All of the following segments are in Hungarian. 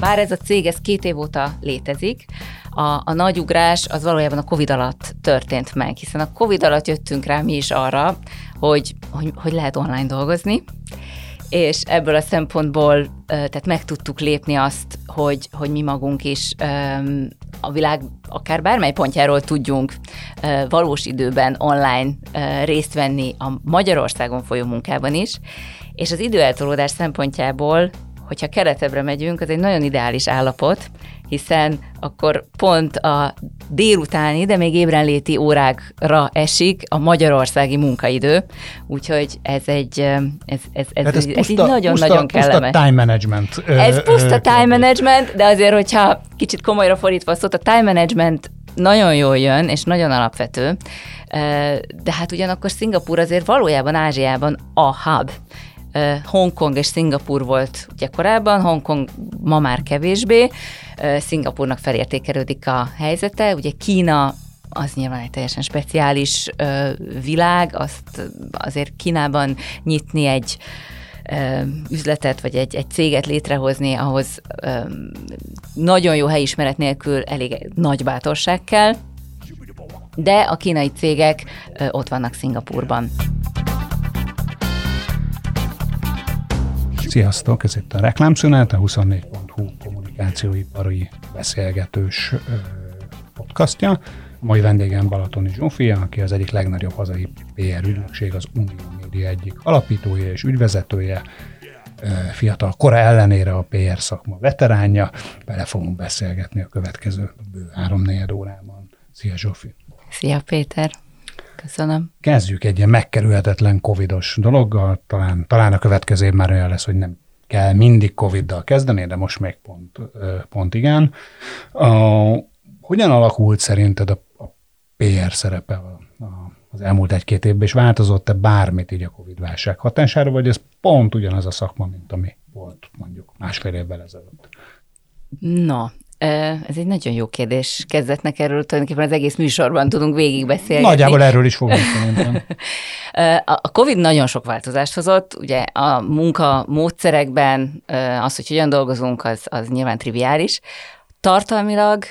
Bár ez a cég, ez két év óta létezik, a, a nagy ugrás az valójában a Covid alatt történt meg, hiszen a Covid alatt jöttünk rá mi is arra, hogy, hogy, hogy lehet online dolgozni, és ebből a szempontból tehát meg tudtuk lépni azt, hogy, hogy mi magunk is a világ akár bármely pontjáról tudjunk valós időben online részt venni a Magyarországon folyó munkában is, és az időeltolódás szempontjából, hogyha keretebbre megyünk, az egy nagyon ideális állapot, hiszen akkor pont a délutáni, de még ébrenléti órákra esik a magyarországi munkaidő, úgyhogy ez egy, ez, ez, ez, hát ez, ez puszta, nagyon-nagyon kellemes. Puszta time management. Ez puszta time management, de azért, hogyha kicsit komolyra fordítva a szót, a time management nagyon jól jön, és nagyon alapvető, de hát ugyanakkor Szingapur azért valójában Ázsiában a hub. Hongkong és Szingapur volt ugye korábban, Hongkong ma már kevésbé, Szingapurnak felértékelődik a helyzete, ugye Kína az nyilván egy teljesen speciális világ, azt azért Kínában nyitni egy üzletet, vagy egy, egy céget létrehozni, ahhoz nagyon jó helyismeret nélkül elég nagy bátorság kell, de a kínai cégek ott vannak Szingapurban. Sziasztok, ez itt a Reklámszünet, a 24.hu kommunikációipari beszélgetős podcastja. Mai vendégem Balatoni Zsófia, aki az egyik legnagyobb hazai PR ügynökség, az Unió Média egyik alapítója és ügyvezetője, fiatal kora ellenére a PR szakma veteránja. Bele fogunk beszélgetni a következő bő három órában. Szia Zsófi! Szia Péter! Köszönöm. Kezdjük egy ilyen megkerülhetetlen covidos dologgal, talán, talán a következő év már olyan lesz, hogy nem kell mindig Covid-dal kezdeni, de most még pont, pont igen. A, hogyan alakult szerinted a, a PR szerepe a, az elmúlt egy-két évben, és változott-e bármit így a Covid válság hatására, vagy ez pont ugyanaz a szakma, mint ami volt mondjuk másfél évvel ezelőtt? Na, ez egy nagyon jó kérdés. Kezdetnek erről tulajdonképpen az egész műsorban tudunk végigbeszélni. Nagyjából erről is fogunk szerintem. A COVID nagyon sok változást hozott. Ugye a munka módszerekben az, hogy hogyan dolgozunk, az, az nyilván triviális. Tartalmilag,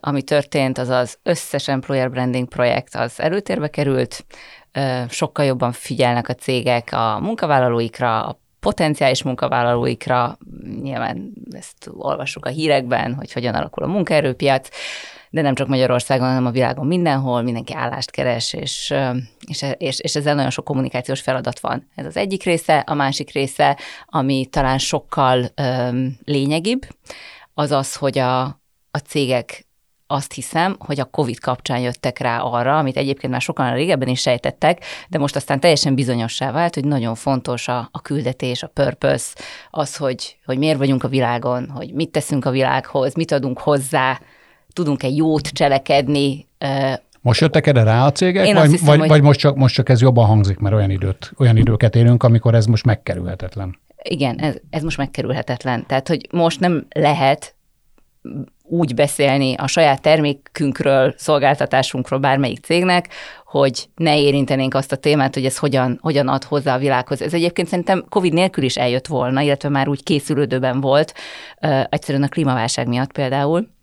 ami történt, az az összes employer branding projekt az előtérbe került, sokkal jobban figyelnek a cégek a munkavállalóikra, a potenciális munkavállalóikra, nyilván ezt olvassuk a hírekben, hogy hogyan alakul a munkaerőpiac, de nem csak Magyarországon, hanem a világon mindenhol, mindenki állást keres, és, és, és, és ezzel nagyon sok kommunikációs feladat van. Ez az egyik része, a másik része, ami talán sokkal öm, lényegibb, az az, hogy a, a cégek azt hiszem, hogy a COVID kapcsán jöttek rá arra, amit egyébként már sokan régebben is sejtettek, de most aztán teljesen bizonyossá vált, hogy nagyon fontos a, a küldetés, a purpose, az, hogy, hogy miért vagyunk a világon, hogy mit teszünk a világhoz, mit adunk hozzá, tudunk-e jót cselekedni. Most jöttek erre rá a cégek, Én vagy, hiszem, vagy, hogy... vagy most, csak, most csak ez jobban hangzik, mert olyan, időt, olyan időket élünk, amikor ez most megkerülhetetlen? Igen, ez, ez most megkerülhetetlen. Tehát, hogy most nem lehet úgy beszélni a saját termékünkről, szolgáltatásunkról bármelyik cégnek, hogy ne érintenénk azt a témát, hogy ez hogyan, hogyan ad hozzá a világhoz. Ez egyébként szerintem COVID nélkül is eljött volna, illetve már úgy készülődőben volt, egyszerűen a klímaválság miatt például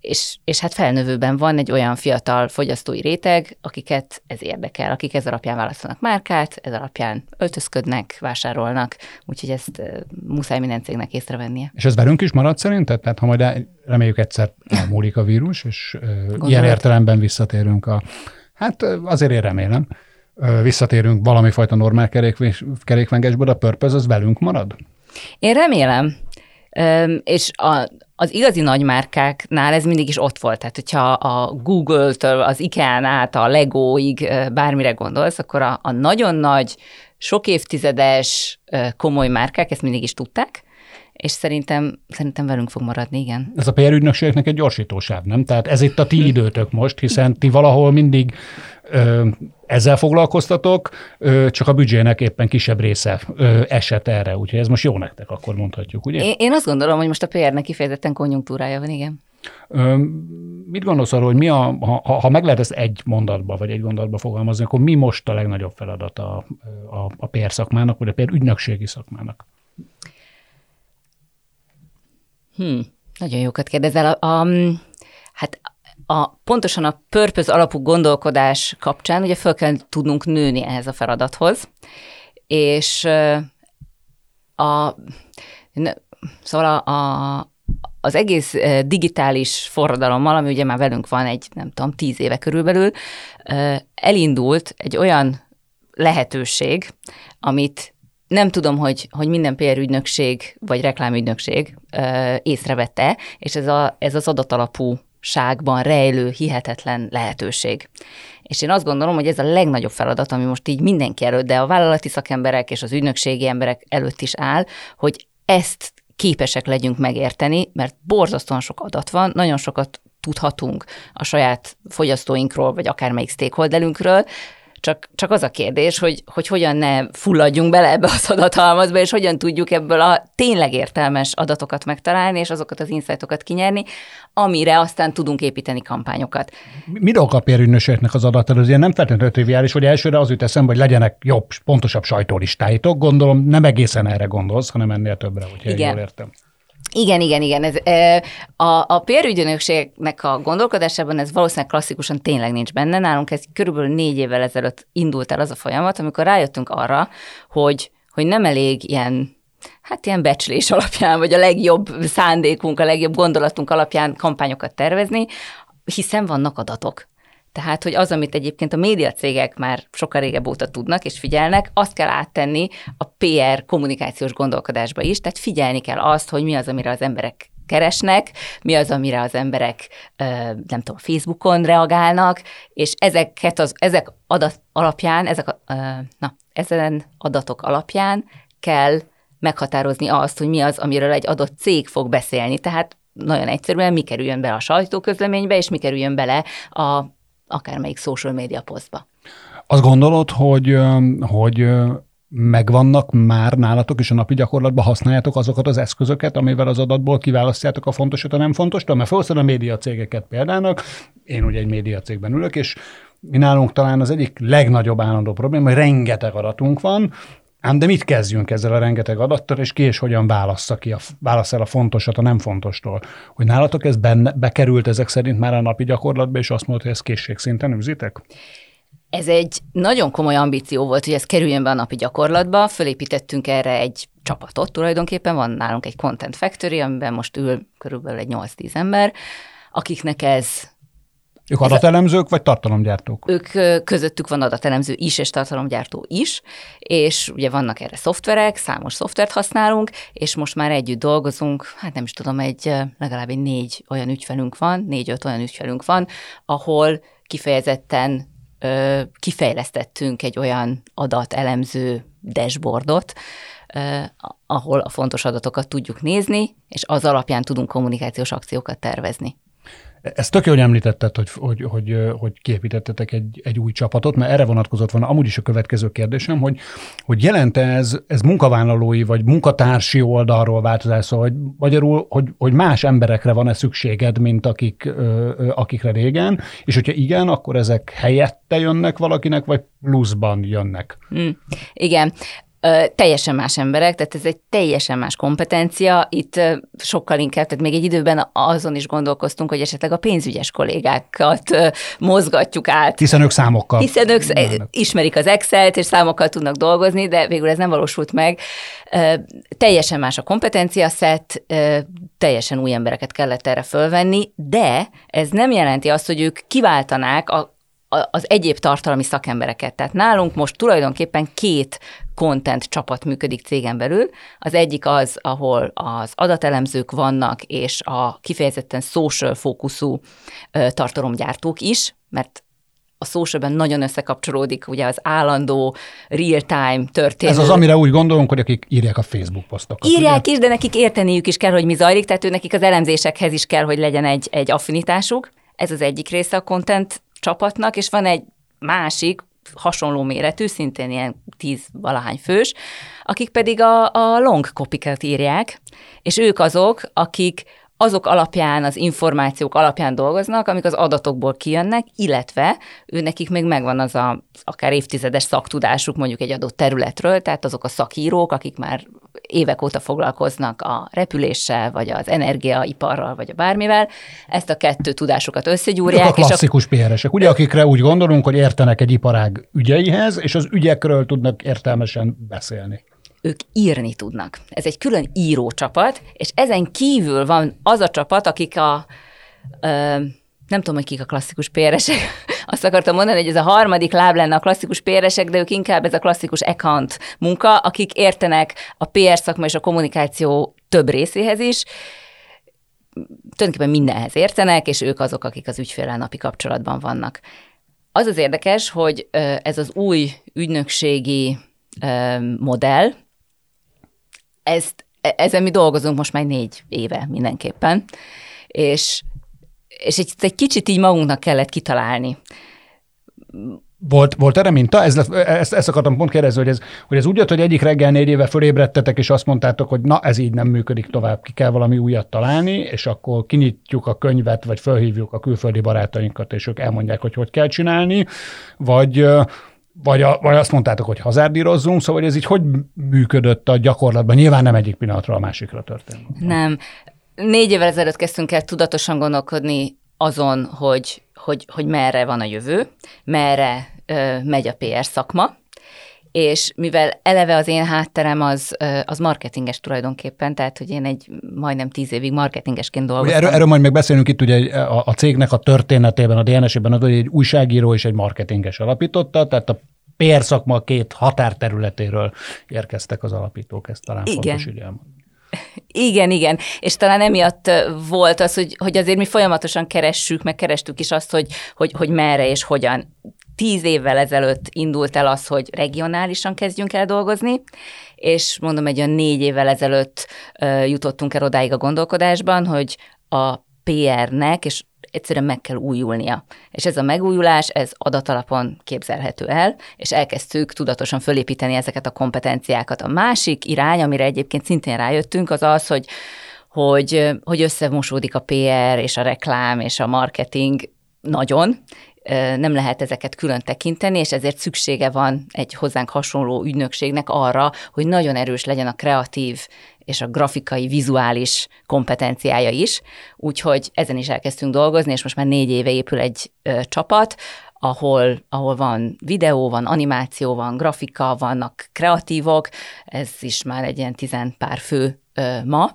és, és hát felnövőben van egy olyan fiatal fogyasztói réteg, akiket ez érdekel, akik ez alapján választanak márkát, ez alapján öltözködnek, vásárolnak, úgyhogy ezt muszáj minden cégnek észrevennie. És ez velünk is marad szerinted? Tehát ha majd reméljük egyszer elmúlik a vírus, és Gondolod? ilyen értelemben visszatérünk a, hát azért én remélem, visszatérünk valami fajta normál kerékvengesbe, de a purpose az velünk marad? Én remélem, és a, az igazi nagymárkáknál ez mindig is ott volt. Tehát, hogyha a Google-től, az IKEA-n át a Lego-ig bármire gondolsz, akkor a, a nagyon nagy, sok évtizedes komoly márkák ezt mindig is tudták, és szerintem, szerintem velünk fog maradni, igen. Ez a PR ügynökségnek egy gyorsítósáv, nem? Tehát ez itt a ti időtök most, hiszen ti valahol mindig ö, ezzel foglalkoztatok, ö, csak a büdzsének éppen kisebb része ö, esett erre, úgyhogy ez most jó nektek, akkor mondhatjuk, ugye? Én, én azt gondolom, hogy most a PR-nek kifejezetten konjunktúrája van, igen. Mit gondolsz arról, hogy mi a, ha, ha meg lehet ezt egy mondatba, vagy egy mondatba fogalmazni, akkor mi most a legnagyobb feladat a, a, a PR szakmának, vagy a PR ügynökségi szakmának? Hmm, nagyon jókat kérdezel. A, a, hát a, pontosan a purpose alapú gondolkodás kapcsán ugye föl kell tudnunk nőni ehhez a feladathoz, és a, szóval a, a, az egész digitális forradalommal, ami ugye már velünk van egy, nem tudom, tíz éve körülbelül, elindult egy olyan lehetőség, amit nem tudom, hogy, hogy minden PR ügynökség vagy reklámügynökség észrevette, és ez, a, ez az adatalapú ságban rejlő hihetetlen lehetőség. És én azt gondolom, hogy ez a legnagyobb feladat, ami most így mindenki előtt, de a vállalati szakemberek és az ügynökségi emberek előtt is áll, hogy ezt képesek legyünk megérteni, mert borzasztóan sok adat van, nagyon sokat tudhatunk a saját fogyasztóinkról, vagy akármelyik stakeholderünkről, csak, csak az a kérdés, hogy, hogy hogyan ne fulladjunk bele ebbe az adathalmazba, és hogyan tudjuk ebből a tényleg értelmes adatokat megtalálni, és azokat az insightokat kinyerni, amire aztán tudunk építeni kampányokat. Mi dolga a pérügynökségnek az adat Ez ilyen nem feltétlenül triviális, hogy elsőre az jut eszembe, hogy legyenek jobb, pontosabb sajtólistáitok. Gondolom nem egészen erre gondolsz, hanem ennél többre, hogyha Igen. jól értem. Igen, igen, igen. Ez, a, a pérügynökségnek a gondolkodásában ez valószínűleg klasszikusan tényleg nincs benne. Nálunk ez körülbelül négy évvel ezelőtt indult el az a folyamat, amikor rájöttünk arra, hogy, hogy nem elég ilyen hát ilyen becslés alapján, vagy a legjobb szándékunk, a legjobb gondolatunk alapján kampányokat tervezni, hiszen vannak adatok. Tehát, hogy az, amit egyébként a médiacégek már sokkal régebb óta tudnak és figyelnek, azt kell áttenni a PR kommunikációs gondolkodásba is, tehát figyelni kell azt, hogy mi az, amire az emberek keresnek, mi az, amire az emberek, nem tudom, Facebookon reagálnak, és ezeket az, ezek adat alapján, ezek, na, ezen adatok alapján kell meghatározni azt, hogy mi az, amiről egy adott cég fog beszélni. Tehát nagyon egyszerűen mi kerüljön bele a sajtóközleménybe, és mi kerüljön bele a akármelyik social media posztba. Azt gondolod, hogy, hogy megvannak már nálatok, és a napi gyakorlatban használjátok azokat az eszközöket, amivel az adatból kiválasztjátok a fontosat, a nem fontos, mert felhoztad a média cégeket példának, én ugye egy média cégben ülök, és mi nálunk talán az egyik legnagyobb állandó probléma, hogy rengeteg adatunk van, Ám de mit kezdjünk ezzel a rengeteg adattal, és ki és hogyan válassza ki, a, válasz el a fontosat a nem fontostól? Hogy nálatok ez benne, bekerült ezek szerint már a napi gyakorlatba, és azt mondta, hogy ezt készségszinten űzitek? Ez egy nagyon komoly ambíció volt, hogy ez kerüljön be a napi gyakorlatba. Fölépítettünk erre egy csapatot tulajdonképpen, van nálunk egy Content Factory, amiben most ül körülbelül egy 8-10 ember, akiknek ez ők adatelemzők, vagy tartalomgyártók? Ők közöttük van adatelemző is, és tartalomgyártó is, és ugye vannak erre szoftverek, számos szoftvert használunk, és most már együtt dolgozunk, hát nem is tudom, egy legalább egy négy olyan ügyfelünk van, négy-öt olyan ügyfelünk van, ahol kifejezetten ö, kifejlesztettünk egy olyan adatelemző dashboardot, ahol a fontos adatokat tudjuk nézni, és az alapján tudunk kommunikációs akciókat tervezni. Ezt tök jól említetted, hogy, hogy, hogy, hogy kiépítettetek egy, egy új csapatot, mert erre vonatkozott van amúgy is a következő kérdésem, hogy, hogy jelente ez, ez munkavállalói vagy munkatársi oldalról változás, szóval, hogy magyarul, hogy, hogy más emberekre van-e szükséged, mint akik, akikre régen, és hogyha igen, akkor ezek helyette jönnek valakinek, vagy pluszban jönnek? Mm, igen teljesen más emberek, tehát ez egy teljesen más kompetencia. Itt sokkal inkább, tehát még egy időben azon is gondolkoztunk, hogy esetleg a pénzügyes kollégákat mozgatjuk át. Hiszen ők számokkal. Hiszen ők ismerik az Excel-t, és számokkal tudnak dolgozni, de végül ez nem valósult meg. Teljesen más a kompetencia szett, teljesen új embereket kellett erre fölvenni, de ez nem jelenti azt, hogy ők kiváltanák a az egyéb tartalmi szakembereket. Tehát nálunk most tulajdonképpen két content csapat működik cégen belül. Az egyik az, ahol az adatelemzők vannak, és a kifejezetten social fókuszú tartalomgyártók is, mert a socialben nagyon összekapcsolódik ugye az állandó real-time történő. Ez az, amire úgy gondolunk, hogy akik írják a Facebook posztokat. Írják ugye? is, de nekik érteniük is kell, hogy mi zajlik, tehát ő nekik az elemzésekhez is kell, hogy legyen egy, egy affinitásuk. Ez az egyik része a content csapatnak, és van egy másik, hasonló méretű, szintén ilyen tíz valahány fős, akik pedig a, a long copy írják, és ők azok, akik azok alapján, az információk alapján dolgoznak, amik az adatokból kijönnek, illetve ő nekik még megvan az a akár évtizedes szaktudásuk mondjuk egy adott területről, tehát azok a szakírók, akik már évek óta foglalkoznak a repüléssel, vagy az energiaiparral, vagy a bármivel, ezt a kettő tudásukat összegyúrják. Ők a klasszikus és a... PR-esek, ugye, akikre úgy gondolunk, hogy értenek egy iparág ügyeihez, és az ügyekről tudnak értelmesen beszélni ők írni tudnak. Ez egy külön írócsapat, és ezen kívül van az a csapat, akik a, ö, nem tudom, hogy kik a klasszikus péresek, azt akartam mondani, hogy ez a harmadik láb lenne a klasszikus péresek, de ők inkább ez a klasszikus account munka, akik értenek a PR szakma és a kommunikáció több részéhez is, tulajdonképpen mindenhez értenek, és ők azok, akik az ügyféllel napi kapcsolatban vannak. Az az érdekes, hogy ez az új ügynökségi modell, ezt, e, ezen mi dolgozunk most már négy éve mindenképpen, és, és egy, egy kicsit így magunknak kellett kitalálni. Volt, volt erre minta? Ez, ezt, ezt akartam pont kérdezni, hogy ez, hogy ez úgy jött, hogy egyik reggel négy éve fölébredtetek, és azt mondtátok, hogy na, ez így nem működik tovább, ki kell valami újat találni, és akkor kinyitjuk a könyvet, vagy felhívjuk a külföldi barátainkat, és ők elmondják, hogy hogy kell csinálni, vagy vagy, a, vagy azt mondtátok, hogy hazárdírozzunk, szóval hogy ez így hogy működött a gyakorlatban? Nyilván nem egyik pillanatra a másikra történt. Nem. Négy évvel ezelőtt kezdtünk el tudatosan gondolkodni azon, hogy, hogy, hogy merre van a jövő, merre ö, megy a PR szakma, és mivel eleve az én hátterem az, az marketinges tulajdonképpen, tehát hogy én egy majdnem tíz évig marketingesként dolgoztam. Erről, erről majd megbeszélünk itt, ugye a, a cégnek a történetében, a DNS-ében az, hogy egy újságíró és egy marketinges alapította, tehát a PR szakma két határterületéről érkeztek az alapítók, ezt talán Igen. fontos így elmondani. Igen, igen. És talán emiatt volt az, hogy, hogy azért mi folyamatosan keressük, meg kerestük is azt, hogy, hogy, hogy merre és hogyan tíz évvel ezelőtt indult el az, hogy regionálisan kezdjünk el dolgozni, és mondom, egy olyan négy évvel ezelőtt jutottunk el odáig a gondolkodásban, hogy a PR-nek, és egyszerűen meg kell újulnia. És ez a megújulás, ez adatalapon képzelhető el, és elkezdtük tudatosan fölépíteni ezeket a kompetenciákat. A másik irány, amire egyébként szintén rájöttünk, az az, hogy hogy, hogy összemosódik a PR és a reklám és a marketing nagyon, nem lehet ezeket külön tekinteni, és ezért szüksége van egy hozzánk hasonló ügynökségnek arra, hogy nagyon erős legyen a kreatív és a grafikai, vizuális kompetenciája is. Úgyhogy ezen is elkezdtünk dolgozni, és most már négy éve épül egy ö, csapat, ahol, ahol van videó, van animáció, van grafika, vannak kreatívok, ez is már egy ilyen tizen pár fő ö, ma,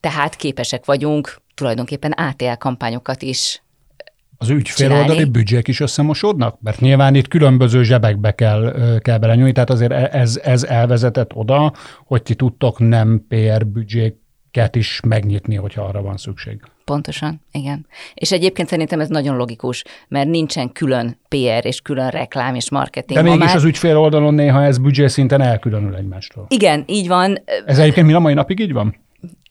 tehát képesek vagyunk tulajdonképpen ATL kampányokat is az ügyféloldali büdzsék is összemosódnak? Mert nyilván itt különböző zsebekbe kell, kell belenyújni, tehát azért e- ez, ez elvezetett oda, hogy ti tudtok nem PR büdzséket is megnyitni, hogyha arra van szükség. Pontosan, igen. És egyébként szerintem ez nagyon logikus, mert nincsen külön PR és külön reklám és marketing. De mégis már... az ügyfél oldalon néha ez büdzsé szinten elkülönül egymástól. Igen, így van. Ez egyébként mi a mai napig így van?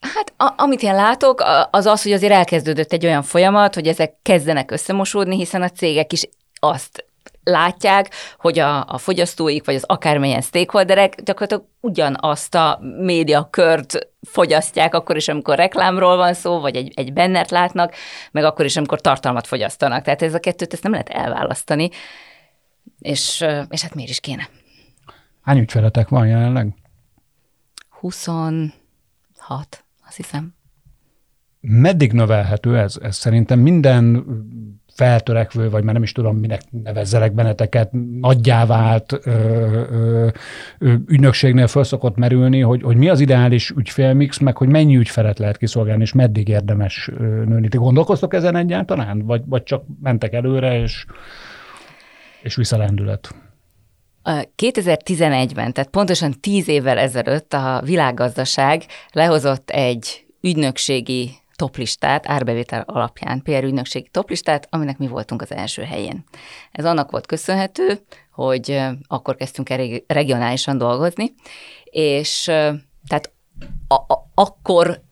Hát a, amit én látok, az az, hogy azért elkezdődött egy olyan folyamat, hogy ezek kezdenek összemosódni, hiszen a cégek is azt látják, hogy a, a fogyasztóik, vagy az akármilyen stakeholderek gyakorlatilag ugyanazt a médiakört fogyasztják, akkor is, amikor reklámról van szó, vagy egy, egy bennert látnak, meg akkor is, amikor tartalmat fogyasztanak. Tehát ez a kettőt ezt nem lehet elválasztani, és, és hát miért is kéne? Hány ügyfeletek van jelenleg? 20 hat, azt hiszem. Meddig növelhető ez? Ez szerintem minden feltörekvő, vagy már nem is tudom, minek nevezzelek benneteket, nagyjá vált ö, ö, ö, ügynökségnél föl szokott merülni, hogy, hogy mi az ideális ügyfélmix, meg hogy mennyi ügyfelet lehet kiszolgálni, és meddig érdemes nőni. Ti gondolkoztok ezen egyáltalán? Vagy, vagy csak mentek előre, és, és visszalendület? 2011-ben, tehát pontosan tíz évvel ezelőtt a világgazdaság lehozott egy ügynökségi toplistát, árbevétel alapján, PR ügynökségi toplistát, aminek mi voltunk az első helyén. Ez annak volt köszönhető, hogy akkor kezdtünk el regionálisan dolgozni, és tehát a, a, akkor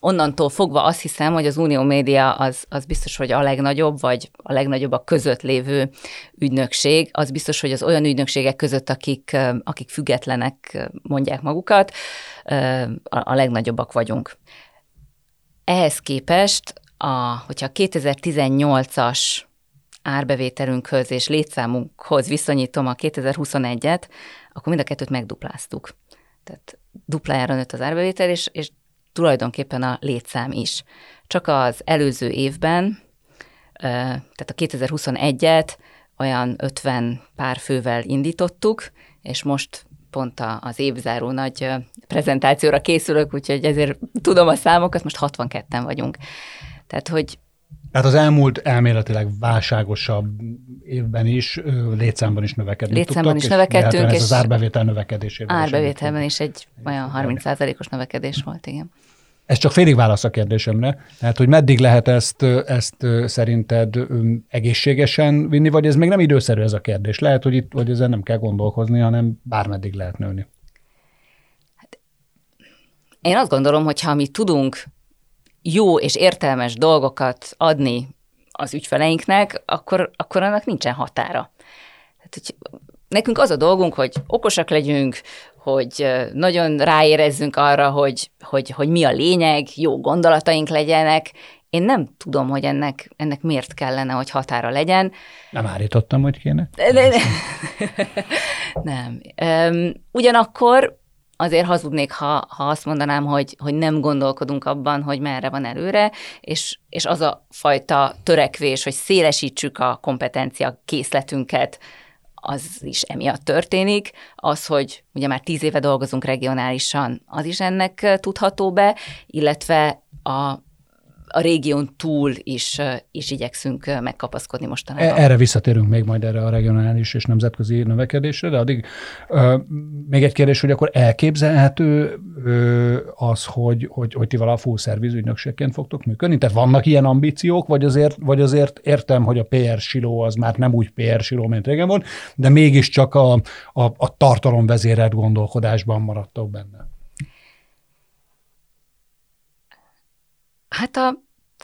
onnantól fogva azt hiszem, hogy az Unió Média az, az biztos, hogy a legnagyobb, vagy a legnagyobb a között lévő ügynökség. Az biztos, hogy az olyan ügynökségek között, akik, akik függetlenek mondják magukat, a legnagyobbak vagyunk. Ehhez képest, a, hogyha a 2018-as árbevételünkhöz és létszámunkhoz viszonyítom a 2021-et, akkor mind a kettőt megdupláztuk. Tehát duplájára nőtt az árbevétel, és, és tulajdonképpen a létszám is. Csak az előző évben, tehát a 2021-et olyan 50 pár fővel indítottuk, és most pont az évzáró nagy prezentációra készülök, úgyhogy ezért tudom a számokat, most 62-en vagyunk. Tehát, hogy tehát az elmúlt elméletileg válságosabb évben is, létszámban is növekedni Létszámban tudtok, is növekedtünk. És ez az árbevétel növekedésében. Árbevételben is egy olyan 30%-os növekedés volt, igen. Ez csak félig válasz a kérdésemre. Tehát, hogy meddig lehet ezt, ezt szerinted egészségesen vinni, vagy ez még nem időszerű ez a kérdés? Lehet, hogy itt hogy ezen nem kell gondolkozni, hanem bármeddig lehet nőni. Hát, én azt gondolom, hogy ha mi tudunk jó és értelmes dolgokat adni az ügyfeleinknek, akkor, akkor annak nincsen határa. Tehát, hogy nekünk az a dolgunk, hogy okosak legyünk, hogy nagyon ráérezzünk arra, hogy, hogy, hogy mi a lényeg, jó gondolataink legyenek. Én nem tudom, hogy ennek, ennek miért kellene, hogy határa legyen. Nem állítottam, hogy kéne. nem. Ugyanakkor azért hazudnék, ha, ha azt mondanám, hogy, hogy nem gondolkodunk abban, hogy merre van előre, és, és az a fajta törekvés, hogy szélesítsük a kompetencia készletünket, az is emiatt történik. Az, hogy ugye már tíz éve dolgozunk regionálisan, az is ennek tudható be, illetve a a régión túl is, is igyekszünk megkapaszkodni mostanában. E, erre visszatérünk még majd erre a regionális és nemzetközi növekedésre, de addig ö, még egy kérdés, hogy akkor elképzelhető ö, az, hogy, hogy, hogy ti vala full service ügynökségként fogtok működni? Tehát vannak ilyen ambíciók, vagy azért, vagy azért értem, hogy a PR siló az már nem úgy PR siló, mint régen volt, de mégiscsak a, a, a tartalomvezérelt gondolkodásban maradtok benne? Hát a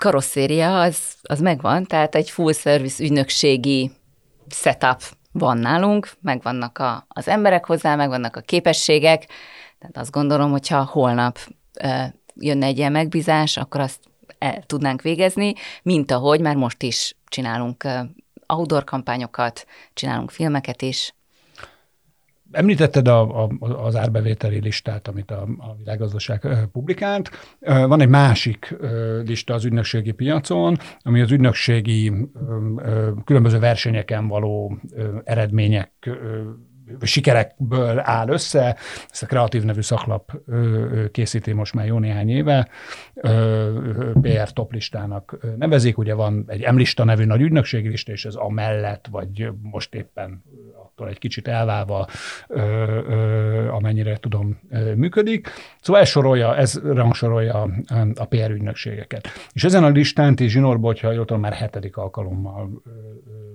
karosszéria az, az megvan, tehát egy full service ügynökségi setup van nálunk, megvannak a, az emberek hozzá, megvannak a képességek, tehát azt gondolom, hogyha holnap e, jönne egy ilyen megbízás, akkor azt el tudnánk végezni, mint ahogy már most is csinálunk outdoor kampányokat, csinálunk filmeket is, Említetted a, a, az árbevételi listát, amit a, a világgazdaság publikált. Van egy másik lista az ügynökségi piacon, ami az ügynökségi különböző versenyeken való eredmények sikerekből áll össze. Ezt a Kreatív nevű szaklap készíti most már jó néhány éve. PR top listának nevezik. Ugye van egy M-lista nevű nagy ügynökségi lista, és ez a mellett, vagy most éppen attól egy kicsit elválva, amennyire tudom, működik. Szóval ez sorolja, ez rangsorolja a PR ügynökségeket. És ezen a listán ti Zsinorba, hogyha jól tudom, már hetedik alkalommal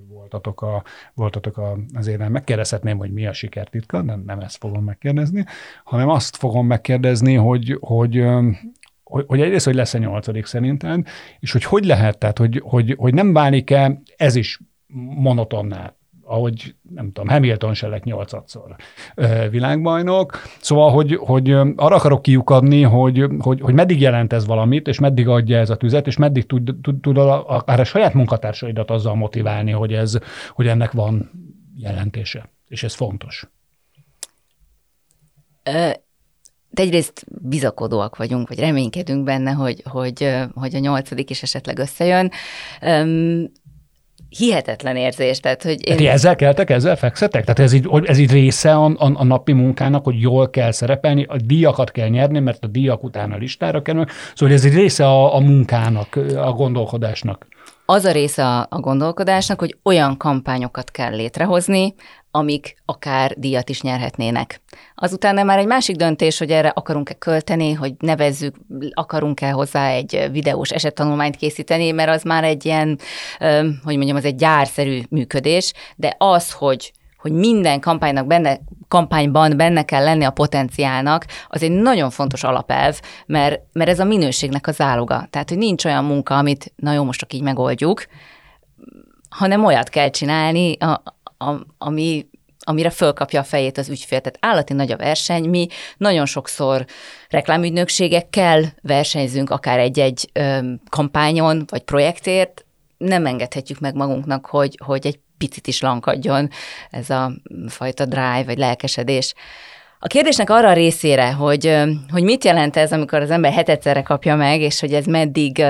voltatok, a, voltatok a, az éven. Megkérdezhetném, hogy mi a sikertitka, nem, nem ezt fogom megkérdezni, hanem azt fogom megkérdezni, hogy, hogy hogy, hogy egyrészt, hogy lesz-e nyolcadik szerinted, és hogy hogy lehet, tehát hogy, hogy, hogy nem válik-e ez is monotonná ahogy nem tudom, Hamilton se lett nyolcadszor világbajnok. Szóval, hogy, hogy arra akarok kiukadni, hogy, hogy, hogy meddig jelent ez valamit, és meddig adja ez a tüzet, és meddig tud, tud, tud akár a saját munkatársaidat azzal motiválni, hogy, ez, hogy ennek van jelentése, és ez fontos. De egyrészt bizakodóak vagyunk, vagy reménykedünk benne, hogy, hogy, hogy a nyolcadik is esetleg összejön hihetetlen érzés. Tehát, hogy én... Tehát ezzel keltek, ezzel fekszetek? Tehát ez így, ez így része a, a, a napi munkának, hogy jól kell szerepelni, a díjakat kell nyerni, mert a díjak után a listára kerülnek. Szóval ez egy része a, a munkának, a gondolkodásnak. Az a része a, a gondolkodásnak, hogy olyan kampányokat kell létrehozni, amik akár díjat is nyerhetnének. Azután már egy másik döntés, hogy erre akarunk-e költeni, hogy nevezzük, akarunk-e hozzá egy videós esettanulmányt készíteni, mert az már egy ilyen, hogy mondjam, az egy gyárszerű működés, de az, hogy hogy minden kampánynak benne, kampányban benne kell lenni a potenciálnak, az egy nagyon fontos alapelv, mert, mert ez a minőségnek az záloga. Tehát, hogy nincs olyan munka, amit na jó, most csak így megoldjuk, hanem olyat kell csinálni, a, a, ami amire fölkapja a fejét az ügyfél. Tehát állati nagy a verseny, mi nagyon sokszor reklámügynökségekkel versenyzünk, akár egy-egy kampányon vagy projektért, nem engedhetjük meg magunknak, hogy, hogy egy picit is lankadjon ez a fajta drive vagy lelkesedés. A kérdésnek arra a részére, hogy, hogy mit jelent ez, amikor az ember hetedszerre kapja meg, és hogy ez meddig,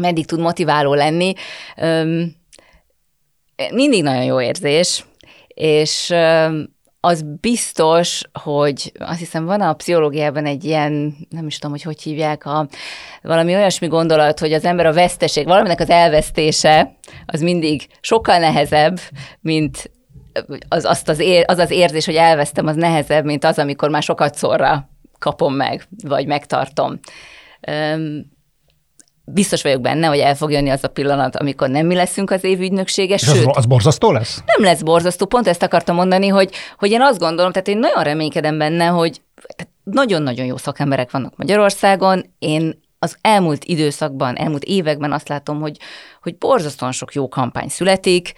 meddig tud motiváló lenni, mindig nagyon jó érzés, és az biztos, hogy azt hiszem van a pszichológiában egy ilyen, nem is tudom, hogy hogy hívják, a, valami olyasmi gondolat, hogy az ember a veszteség, valaminek az elvesztése, az mindig sokkal nehezebb, mint az, azt az, ér, az az érzés, hogy elvesztem, az nehezebb, mint az, amikor már sokat szorra kapom meg, vagy megtartom biztos vagyok benne, hogy el fog jönni az a pillanat, amikor nem mi leszünk az év ügynöksége. Sőt, az, az borzasztó lesz? Nem lesz borzasztó, pont ezt akartam mondani, hogy, hogy én azt gondolom, tehát én nagyon reménykedem benne, hogy nagyon-nagyon jó szakemberek vannak Magyarországon, én az elmúlt időszakban, elmúlt években azt látom, hogy, hogy borzasztóan sok jó kampány születik.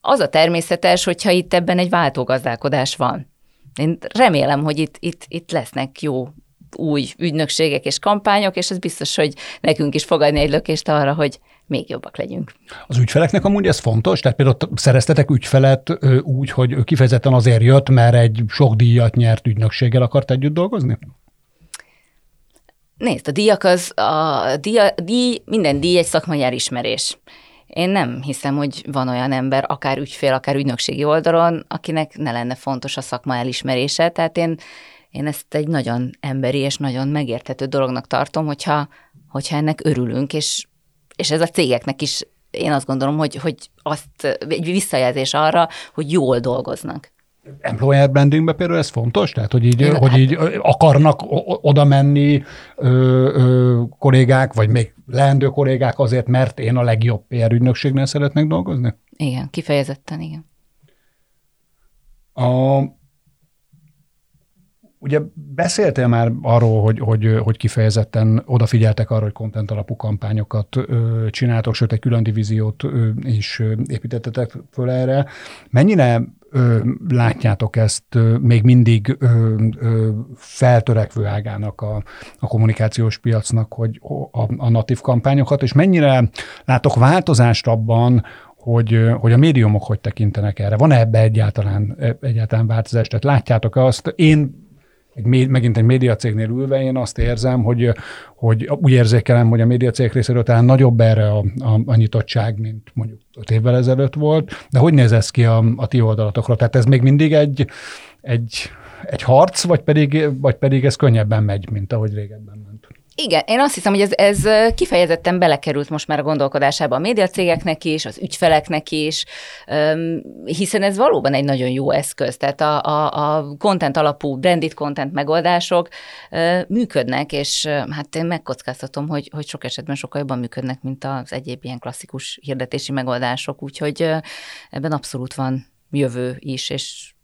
Az a természetes, hogyha itt ebben egy váltógazdálkodás van. Én remélem, hogy itt, itt, itt lesznek jó új ügynökségek és kampányok, és ez biztos, hogy nekünk is fogadni egy lökést arra, hogy még jobbak legyünk. Az ügyfeleknek amúgy ez fontos? Tehát például szereztetek ügyfelet úgy, hogy ő kifejezetten azért jött, mert egy sok díjat nyert ügynökséggel akart együtt dolgozni? Nézd, a díjak az, a díj, díj, minden díj egy szakmai elismerés. Én nem hiszem, hogy van olyan ember, akár ügyfél, akár ügynökségi oldalon, akinek ne lenne fontos a szakma elismerése. Tehát én én ezt egy nagyon emberi és nagyon megérthető dolognak tartom, hogyha, hogyha ennek örülünk, és, és ez a cégeknek is én azt gondolom, hogy, hogy azt egy visszajelzés arra, hogy jól dolgoznak. Employer brandingben például ez fontos? Tehát, hogy így, Én, hogy hát, így akarnak oda menni ö, ö, kollégák, vagy még leendő kollégák azért, mert én a legjobb PR ügynökségnél szeretnék dolgozni? Igen, kifejezetten igen. A, Ugye beszéltél már arról, hogy, hogy, hogy kifejezetten odafigyeltek arra, hogy content alapú kampányokat csináltok, sőt egy külön divíziót is építettetek föl erre. Mennyire ö, látjátok ezt még mindig ö, feltörekvő ágának a, a kommunikációs piacnak, hogy a, a natív kampányokat, és mennyire látok változást abban, hogy, hogy a médiumok hogy tekintenek erre? Van-e ebbe egyáltalán, egyáltalán változás? Tehát látjátok azt? Én egy, megint egy médiacégnél ülve én azt érzem, hogy, hogy úgy érzékelem, hogy a médiacég részéről talán nagyobb erre a, a, a nyitottság, mint mondjuk öt évvel ezelőtt volt, de hogy néz ez ki a, a ti oldalatokra? Tehát ez még mindig egy, egy, egy harc, vagy pedig, vagy pedig ez könnyebben megy, mint ahogy régebben ment? Igen, én azt hiszem, hogy ez, ez kifejezetten belekerült most már a gondolkodásába a médiacégeknek is, az ügyfeleknek is, hiszen ez valóban egy nagyon jó eszköz. Tehát a, a, a content alapú, branded content megoldások működnek, és hát én megkockáztatom, hogy, hogy sok esetben sokkal jobban működnek, mint az egyéb ilyen klasszikus hirdetési megoldások, úgyhogy ebben abszolút van jövő is, és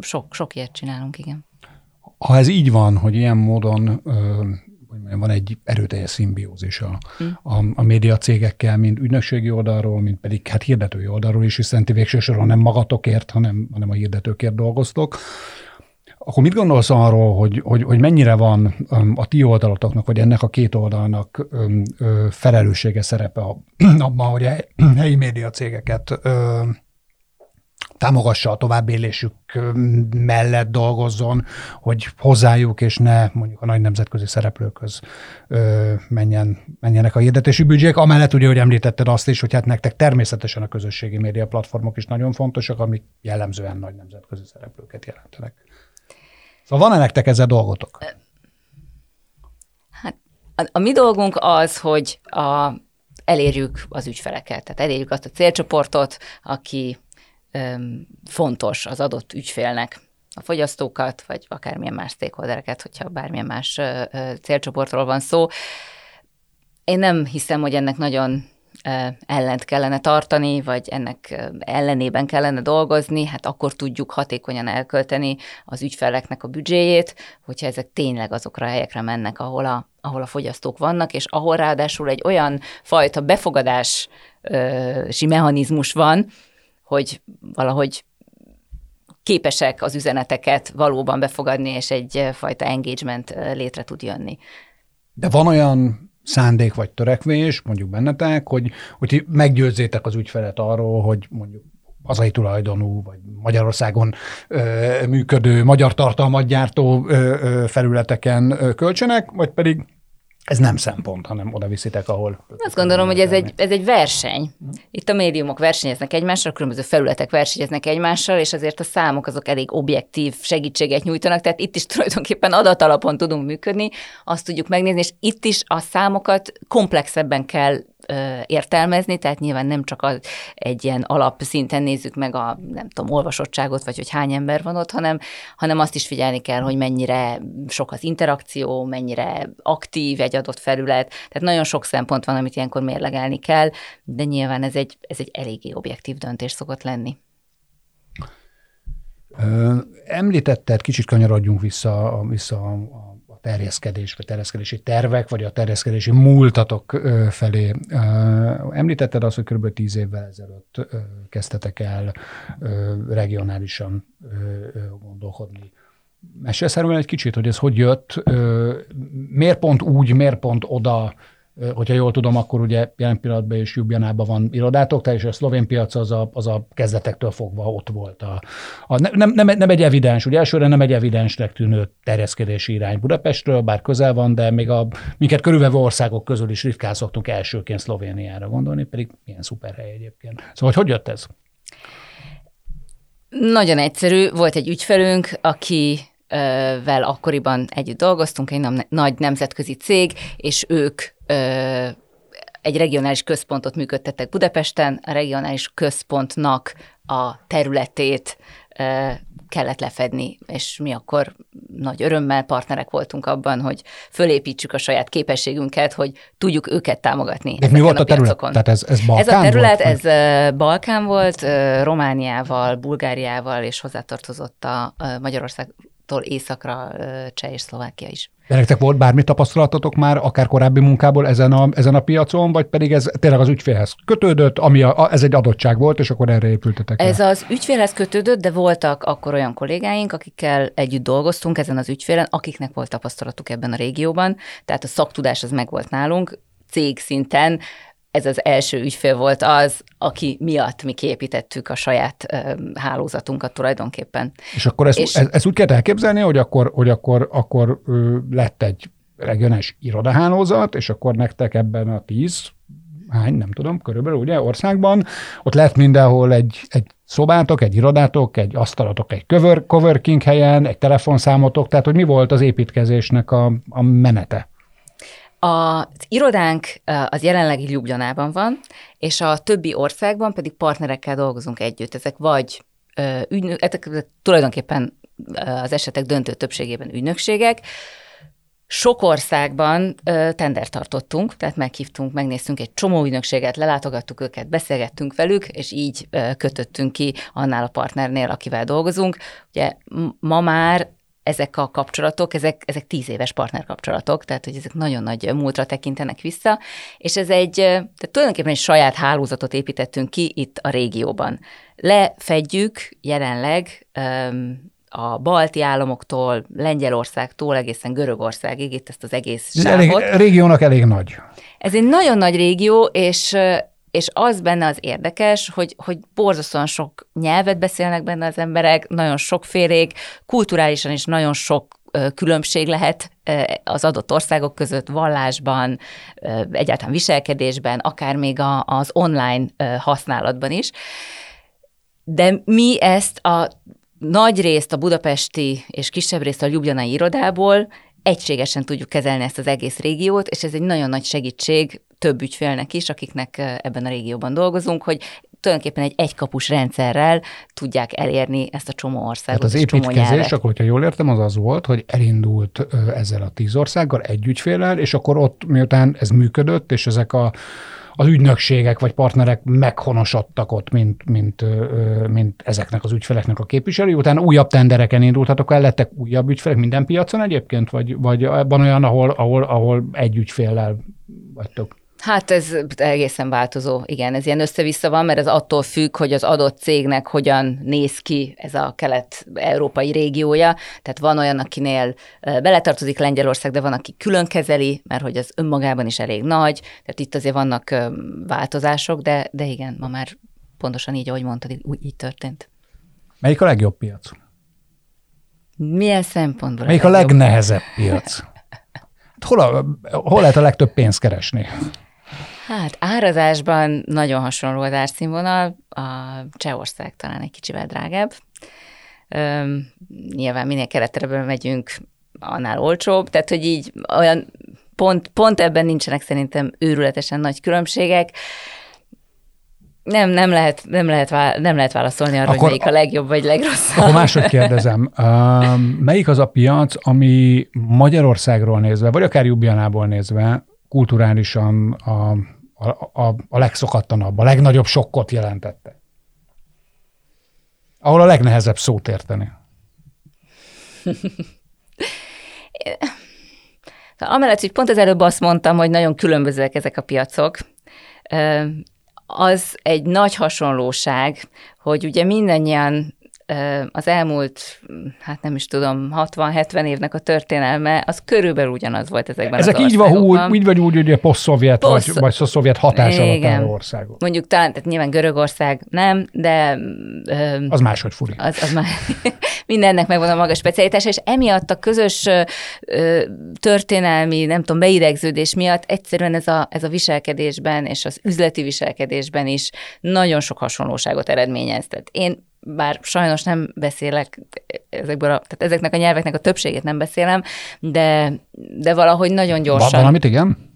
sok, sok ilyet csinálunk, igen. Ha ez így van, hogy ilyen módon hogy van egy erőteljes szimbiózis a, hmm. a, a média cégekkel, mind ügynökségi oldalról, mind pedig hát hirdetői oldalról is, hiszen ti végső soron nem magatokért, hanem, hanem a hirdetőkért dolgoztok. Akkor mit gondolsz arról, hogy, hogy, hogy mennyire van a ti oldalotoknak, vagy ennek a két oldalnak felelőssége szerepe abban, hogy a helyi média cégeket támogassa a továbbélésük mellett dolgozzon, hogy hozzájuk és ne mondjuk a nagy nemzetközi szereplőkhöz ö, menjen, menjenek a hirdetési büdzsék. Amellett ugye, hogy említetted azt is, hogy hát nektek természetesen a közösségi média platformok is nagyon fontosak, amik jellemzően nagy nemzetközi szereplőket jelentenek. Szóval van-e nektek ezzel dolgotok? Hát a, a mi dolgunk az, hogy a, elérjük az ügyfeleket, tehát elérjük azt a célcsoportot, aki fontos az adott ügyfélnek a fogyasztókat, vagy akármilyen más stakeholdereket, hogyha bármilyen más célcsoportról van szó. Én nem hiszem, hogy ennek nagyon ellent kellene tartani, vagy ennek ellenében kellene dolgozni, hát akkor tudjuk hatékonyan elkölteni az ügyfeleknek a büdzséjét, hogyha ezek tényleg azokra a helyekre mennek, ahol a, ahol a fogyasztók vannak, és ahol ráadásul egy olyan fajta befogadási mechanizmus van, hogy valahogy képesek az üzeneteket valóban befogadni, és egyfajta engagement létre tud jönni. De van olyan szándék vagy törekvés, mondjuk bennetek, hogy, hogy meggyőzzétek az ügyfelet arról, hogy mondjuk hazai tulajdonú, vagy Magyarországon ö, működő, magyar tartalmat gyártó ö, ö, felületeken ö, költsenek, vagy pedig ez nem szempont, hanem oda viszitek, ahol... Azt gondolom, hogy ez egy, ez egy verseny. Itt a médiumok versenyeznek egymással, a különböző felületek versenyeznek egymással, és azért a számok azok elég objektív segítséget nyújtanak, tehát itt is tulajdonképpen adatalapon tudunk működni, azt tudjuk megnézni, és itt is a számokat komplexebben kell értelmezni, tehát nyilván nem csak az, egy ilyen alapszinten nézzük meg a, nem tudom, olvasottságot, vagy hogy hány ember van ott, hanem, hanem azt is figyelni kell, hogy mennyire sok az interakció, mennyire aktív egy adott felület, tehát nagyon sok szempont van, amit ilyenkor mérlegelni kell, de nyilván ez egy, ez egy eléggé objektív döntés szokott lenni. Említetted, kicsit kanyarodjunk vissza, vissza a terjeszkedés, vagy terjeszkedési tervek, vagy a terjeszkedési múltatok felé. Említetted azt, hogy kb. tíz évvel ezelőtt kezdtetek el regionálisan gondolkodni. Mesélsz erről egy kicsit, hogy ez hogy jött, miért pont úgy, miért pont oda, hogyha jól tudom, akkor ugye jelen pillanatban is Jubjanában van irodátok, és a szlovén piac az a, az a kezdetektől fogva ott volt. A, a, nem, nem, nem egy evidens, ugye elsőre nem egy evidensnek tűnő terjeszkedési irány Budapestről, bár közel van, de még a minket körülvevő országok közül is ritkán szoktunk elsőként Szlovéniára gondolni, pedig milyen szuper hely egyébként. Szóval, hogy hogy jött ez? Nagyon egyszerű. Volt egy ügyfelünk, aki vel akkoriban együtt dolgoztunk, egy nagy nemzetközi cég, és ők egy regionális központot működtettek Budapesten, a regionális központnak a területét kellett lefedni, és mi akkor nagy örömmel partnerek voltunk abban, hogy fölépítsük a saját képességünket, hogy tudjuk őket támogatni. De mi volt a, a terület? Tehát ez, ez Balkán Ez a terület, volt? ez Balkán volt, Romániával, Bulgáriával, és hozzátartozott a Magyarország Tól északra Cseh és Szlovákia is. De nektek volt bármi tapasztalatotok már, akár korábbi munkából ezen a, ezen a piacon, vagy pedig ez tényleg az ügyfélhez kötődött, ami a, a, ez egy adottság volt, és akkor erre épültetek Ez rá. az ügyfélhez kötődött, de voltak akkor olyan kollégáink, akikkel együtt dolgoztunk ezen az ügyfélen, akiknek volt tapasztalatuk ebben a régióban, tehát a szaktudás az megvolt nálunk, cég szinten ez az első ügyfél volt az, aki miatt mi kiépítettük a saját ö, hálózatunkat tulajdonképpen. És akkor ezt, és, ez, ezt úgy kell elképzelni, hogy akkor, hogy akkor, akkor ö, lett egy regionális irodahálózat, és akkor nektek ebben a tíz, hány, nem tudom, körülbelül ugye országban, ott lett mindenhol egy, egy szobátok, egy irodátok, egy asztalatok, egy cover, coworking helyen, egy telefonszámotok, tehát hogy mi volt az építkezésnek a, a menete? Az irodánk az jelenlegi Ljubljanában van, és a többi országban pedig partnerekkel dolgozunk együtt. Ezek vagy ügynök, ezek tulajdonképpen az esetek döntő többségében ügynökségek, sok országban tender tartottunk, tehát meghívtunk, megnéztünk egy csomó ügynökséget, lelátogattuk őket, beszélgettünk velük, és így kötöttünk ki annál a partnernél, akivel dolgozunk. Ugye ma már ezek a kapcsolatok, ezek, ezek tíz éves partnerkapcsolatok, tehát hogy ezek nagyon nagy múltra tekintenek vissza, és ez egy, tehát tulajdonképpen egy saját hálózatot építettünk ki itt a régióban. Lefedjük jelenleg a balti államoktól, Lengyelországtól egészen Görögországig, itt ezt az egész sávot. Elég, a régiónak elég nagy. Ez egy nagyon nagy régió, és és az benne az érdekes, hogy, hogy borzasztóan sok nyelvet beszélnek benne az emberek, nagyon sokfélék, kulturálisan is nagyon sok különbség lehet az adott országok között vallásban, egyáltalán viselkedésben, akár még az online használatban is. De mi ezt a nagy részt a budapesti és kisebb részt a ljubljanai irodából egységesen tudjuk kezelni ezt az egész régiót, és ez egy nagyon nagy segítség több ügyfélnek is, akiknek ebben a régióban dolgozunk, hogy tulajdonképpen egy egykapus rendszerrel tudják elérni ezt a csomó országot. Hát az építkezés, akkor, hogyha jól értem, az az volt, hogy elindult ezzel a tíz országgal, egy ügyféllel, és akkor ott, miután ez működött, és ezek a az ügynökségek vagy partnerek meghonosodtak ott, mint, mint, mint ezeknek az ügyfeleknek a képviselői. Utána újabb tendereken indultatok el, lettek újabb ügyfelek minden piacon egyébként, vagy, vagy van olyan, ahol, ahol, ahol egy ügyféllel vagytok? Hát ez egészen változó, igen, ez ilyen össze-vissza van, mert ez attól függ, hogy az adott cégnek hogyan néz ki ez a kelet-európai régiója. Tehát van olyan, akinél beletartozik Lengyelország, de van, aki külön kezeli, mert hogy az önmagában is elég nagy, tehát itt azért vannak változások, de, de igen, ma már pontosan így, ahogy mondtad, úgy így történt. Melyik a legjobb piac? Milyen szempontból? Melyik a, a legnehezebb piac? Hol, a, hol lehet a legtöbb pénzt keresni? Hát árazásban nagyon hasonló az árszínvonal, a Csehország talán egy kicsivel drágább. Üm, nyilván minél keletre megyünk, annál olcsóbb, tehát hogy így olyan pont, pont ebben nincsenek szerintem őrületesen nagy különbségek. Nem, nem lehet, nem lehet, nem lehet válaszolni arra, akkor, hogy melyik a legjobb vagy legrosszabb. Akkor máshogy kérdezem. Melyik az a piac, ami Magyarországról nézve, vagy akár Jubjanából nézve kulturálisan a, a, a, a legszokattanabb, a legnagyobb sokkot jelentette? Ahol a legnehezebb szót érteni. Amellett, hogy pont az előbb azt mondtam, hogy nagyon különbözőek ezek a piacok, az egy nagy hasonlóság, hogy ugye mindannyian az elmúlt, hát nem is tudom, 60-70 évnek a történelme, az körülbelül ugyanaz volt ezekben Ezek az így van, úgy, így vagy úgy, hogy a poszt-szovjet, Poszt... vagy, vagy szovjet hatás alatt álló országok. Mondjuk talán, tehát nyilván Görögország nem, de... Ö, az máshogy furi. Az, az már, mindennek megvan a maga specialitása, és emiatt a közös ö, történelmi, nem tudom, beidegződés miatt egyszerűen ez a, ez a viselkedésben és az üzleti viselkedésben is nagyon sok hasonlóságot eredményez. Tehát én bár sajnos nem beszélek ezekből a, tehát ezeknek a nyelveknek a többségét nem beszélem, de, de valahogy nagyon gyorsan. Van valamit, igen?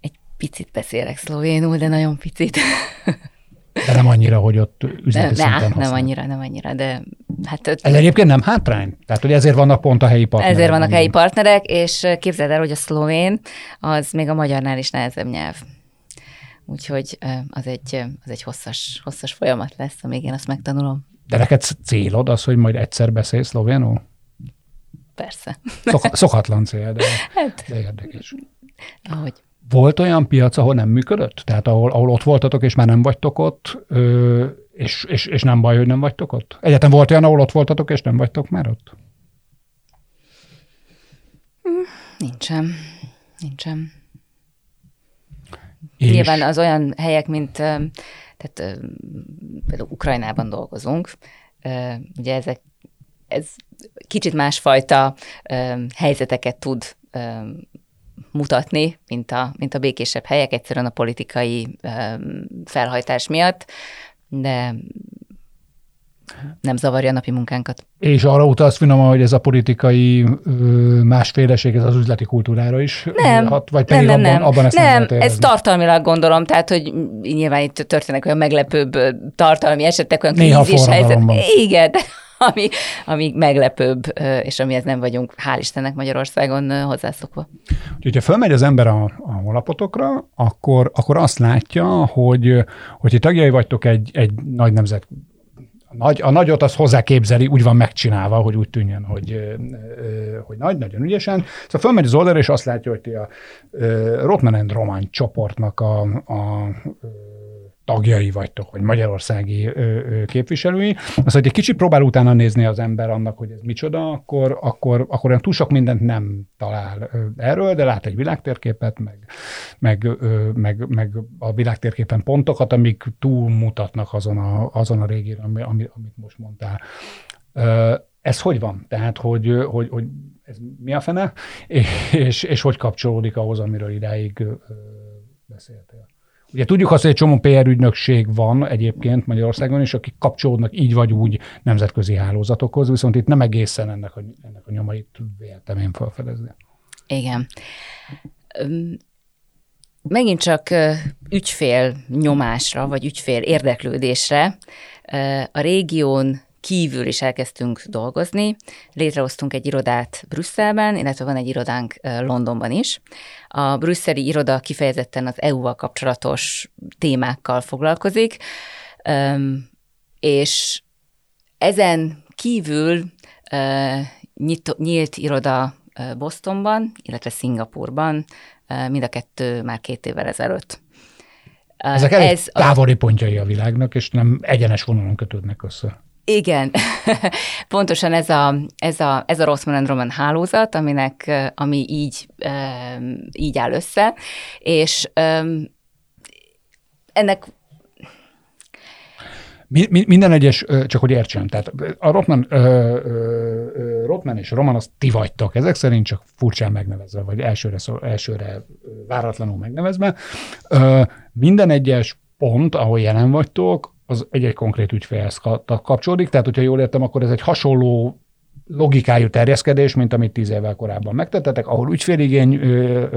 Egy picit beszélek szlovénul, de nagyon picit. De nem annyira, hogy ott üzleti ne, szinten Nem annyira, nem annyira, de hát... Ez egyébként nem hátrány? Tehát, hogy ezért vannak pont a helyi partnerek. Ezért vannak helyi partnerek, és képzeld el, hogy a szlovén az még a magyarnál is nehezebb nyelv. Úgyhogy az egy, az egy hosszas, hosszas folyamat lesz, amíg én azt megtanulom. De neked célod az, hogy majd egyszer beszélsz szlovénul? Persze. Szok, szokatlan cél, de, hát, de érdekes. Ahogy. Volt olyan piac, ahol nem működött? Tehát ahol, ahol ott voltatok, és már nem vagytok ott, ö, és, és, és nem baj, hogy nem vagytok ott? Egyetem volt olyan, ahol ott voltatok, és nem vagytok már ott? Nincsen. Nincsen. És... Nyilván az olyan helyek, mint tehát például Ukrajnában dolgozunk, ugye ezek, ez kicsit másfajta helyzeteket tud mutatni, mint a, mint a békésebb helyek, egyszerűen a politikai felhajtás miatt, de nem zavarja a napi munkánkat. És arra utalsz finoman, hogy ez a politikai másféleség, ez az üzleti kultúrára is nem, hat, vagy pedig nem, nem, abban, abban ezt nem, nem ez tartalmilag gondolom, tehát, hogy nyilván itt történnek olyan meglepőbb tartalmi esetek, olyan Néha krízis helyzet. Igen, de ami, ami meglepőbb, és amihez nem vagyunk, hál' Istennek Magyarországon hozzászokva. Úgyhogy, ha fölmegy az ember a, a honlapotokra, akkor, akkor azt látja, hogy, hogy tagjai vagytok egy, egy nagy nemzet nagy, a nagyot az hozzá képzeli, úgy van megcsinálva, hogy úgy tűnjön, hogy, hogy nagy, nagyon ügyesen. Szóval fölmegy az oldalra, és azt látja, hogy ti a Rotman and Roman csoportnak a, a tagjai vagytok, vagy magyarországi képviselői. Az, hogy egy kicsit próbál utána nézni az ember annak, hogy ez micsoda, akkor, akkor, akkor olyan túl sok mindent nem talál erről, de lát egy világtérképet, meg, meg, meg, meg a világtérképen pontokat, amik túlmutatnak azon a, azon a régión, ami, amit most mondtál. Ez hogy van? Tehát, hogy, hogy, hogy ez mi a fene, és, és hogy kapcsolódik ahhoz, amiről idáig beszéltél? Ugye tudjuk azt, hogy egy csomó PR ügynökség van egyébként Magyarországon is, akik kapcsolódnak így vagy úgy nemzetközi hálózatokhoz, viszont itt nem egészen ennek a, ennek a nyomait véltem én felfedezni. Igen. Megint csak ügyfél nyomásra, vagy ügyfél érdeklődésre a régión kívül is elkezdtünk dolgozni. Létrehoztunk egy irodát Brüsszelben, illetve van egy irodánk Londonban is. A brüsszeli iroda kifejezetten az EU-val kapcsolatos témákkal foglalkozik, és ezen kívül nyílt iroda Bostonban, illetve Szingapurban, mind a kettő már két évvel ezelőtt. Ezek elég Ez távoli a... pontjai a világnak, és nem egyenes vonalon kötődnek össze. Igen, pontosan ez a, ez a, ez a Rossman Roman hálózat, aminek, ami így, így áll össze, és ennek mi, mi, minden egyes, csak hogy értsem, tehát a Rotman, Rotman és Roman azt ti vagytok, ezek szerint csak furcsán megnevezve, vagy elsőre, szó, elsőre váratlanul megnevezve. Minden egyes pont, ahol jelen vagytok, az egy-egy konkrét ügyfélhez kapcsolódik, tehát hogyha jól értem, akkor ez egy hasonló logikájú terjeszkedés, mint amit tíz évvel korábban megtettetek, ahol ügyféligény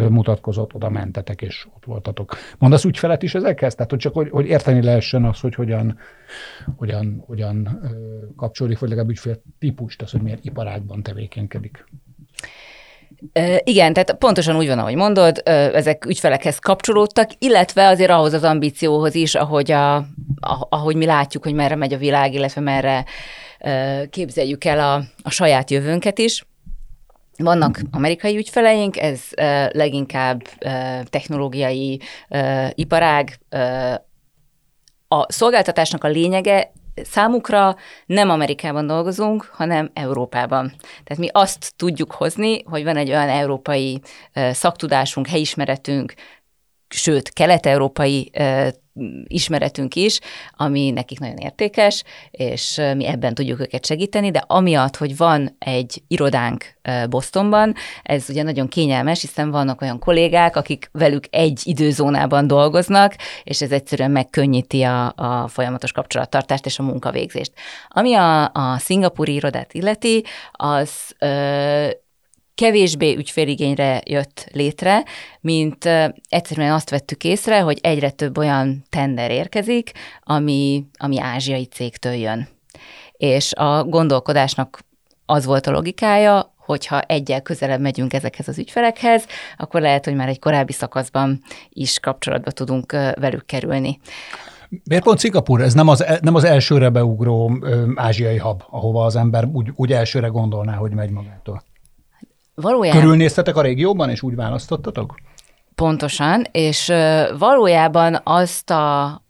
mutatkozott, oda mentetek, és ott voltatok. Mondasz ügyfelet is ezekhez? Tehát, hogy csak hogy, hogy érteni lehessen az, hogy hogyan, hogyan, hogyan ö, kapcsolódik, vagy legalább ügyfél típust, az, hogy milyen iparágban tevékenykedik. Igen, tehát pontosan úgy van, ahogy mondod, ezek ügyfelekhez kapcsolódtak, illetve azért ahhoz az ambícióhoz is, ahogy, a, ahogy mi látjuk, hogy merre megy a világ, illetve merre képzeljük el a, a saját jövőnket is. Vannak amerikai ügyfeleink, ez leginkább technológiai iparág. A szolgáltatásnak a lényege számukra nem Amerikában dolgozunk, hanem Európában. Tehát mi azt tudjuk hozni, hogy van egy olyan európai szaktudásunk, helyismeretünk, sőt, kelet-európai ismeretünk is, ami nekik nagyon értékes, és mi ebben tudjuk őket segíteni, de amiatt, hogy van egy irodánk Bostonban, ez ugye nagyon kényelmes, hiszen vannak olyan kollégák, akik velük egy időzónában dolgoznak, és ez egyszerűen megkönnyíti a, a folyamatos kapcsolattartást és a munkavégzést. Ami a, a szingapúri irodát illeti, az ö, kevésbé ügyféligényre jött létre, mint egyszerűen azt vettük észre, hogy egyre több olyan tender érkezik, ami, ami ázsiai cégtől jön. És a gondolkodásnak az volt a logikája, hogyha egyel közelebb megyünk ezekhez az ügyfelekhez, akkor lehet, hogy már egy korábbi szakaszban is kapcsolatba tudunk velük kerülni. Miért pont Szingapur? Ez nem az, nem az elsőre beugró ázsiai hab, ahova az ember úgy, úgy elsőre gondolná, hogy megy magától? Valójában... Körülnéztetek a régióban, és úgy választottatok? Pontosan, és valójában azt a,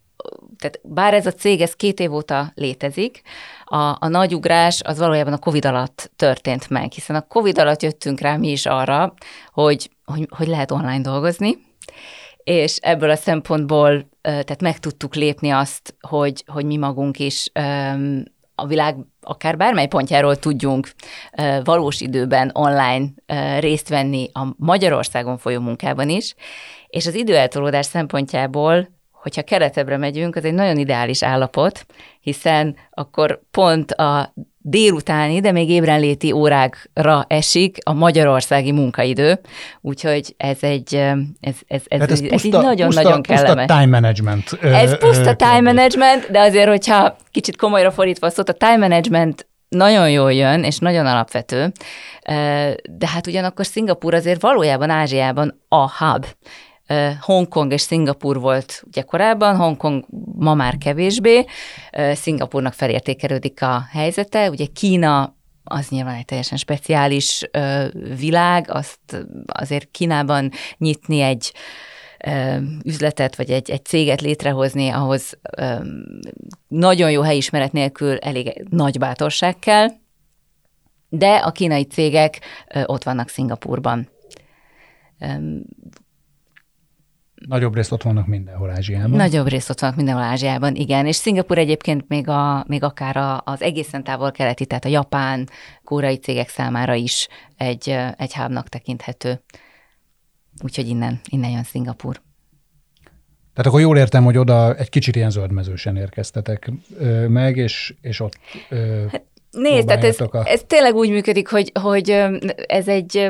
tehát bár ez a cég, ez két év óta létezik, a, a nagy ugrás az valójában a COVID alatt történt meg, hiszen a COVID alatt jöttünk rá mi is arra, hogy, hogy, hogy lehet online dolgozni, és ebből a szempontból tehát meg tudtuk lépni azt, hogy, hogy mi magunk is a világ akár bármely pontjáról tudjunk valós időben online részt venni a Magyarországon folyó munkában is, és az időeltolódás szempontjából hogyha keretebbre megyünk, az egy nagyon ideális állapot, hiszen akkor pont a délutáni, de még ébrenléti órákra esik a magyarországi munkaidő, úgyhogy ez egy, ez, ez, ez, hát ez, ez puszta, nagyon-nagyon kellemes. Puszta time management. Ez puszta time management, de azért, hogyha kicsit komolyra fordítva a szót, a time management nagyon jól jön, és nagyon alapvető, de hát ugyanakkor Szingapúr azért valójában Ázsiában a hub. Hongkong és Szingapur volt ugye korábban, Hongkong ma már kevésbé, Szingapurnak felértékelődik a helyzete, ugye Kína az nyilván egy teljesen speciális világ, azt azért Kínában nyitni egy üzletet, vagy egy, egy céget létrehozni, ahhoz nagyon jó helyismeret nélkül elég nagy bátorság kell, de a kínai cégek ott vannak Szingapurban. Nagyobb részt ott vannak mindenhol Ázsiában. Nagyobb részt ott vannak mindenhol Ázsiában, igen. És Szingapur egyébként még, a, még akár a, az egészen távol-keleti, tehát a japán, kórai cégek számára is egy, egy hábnak tekinthető. Úgyhogy innen, innen jön Szingapur. Tehát akkor jól értem, hogy oda egy kicsit ilyen zöldmezősen érkeztetek ö, meg, és, és ott ö, hát, Nézd, tehát ez, a... ez tényleg úgy működik, hogy, hogy ez egy,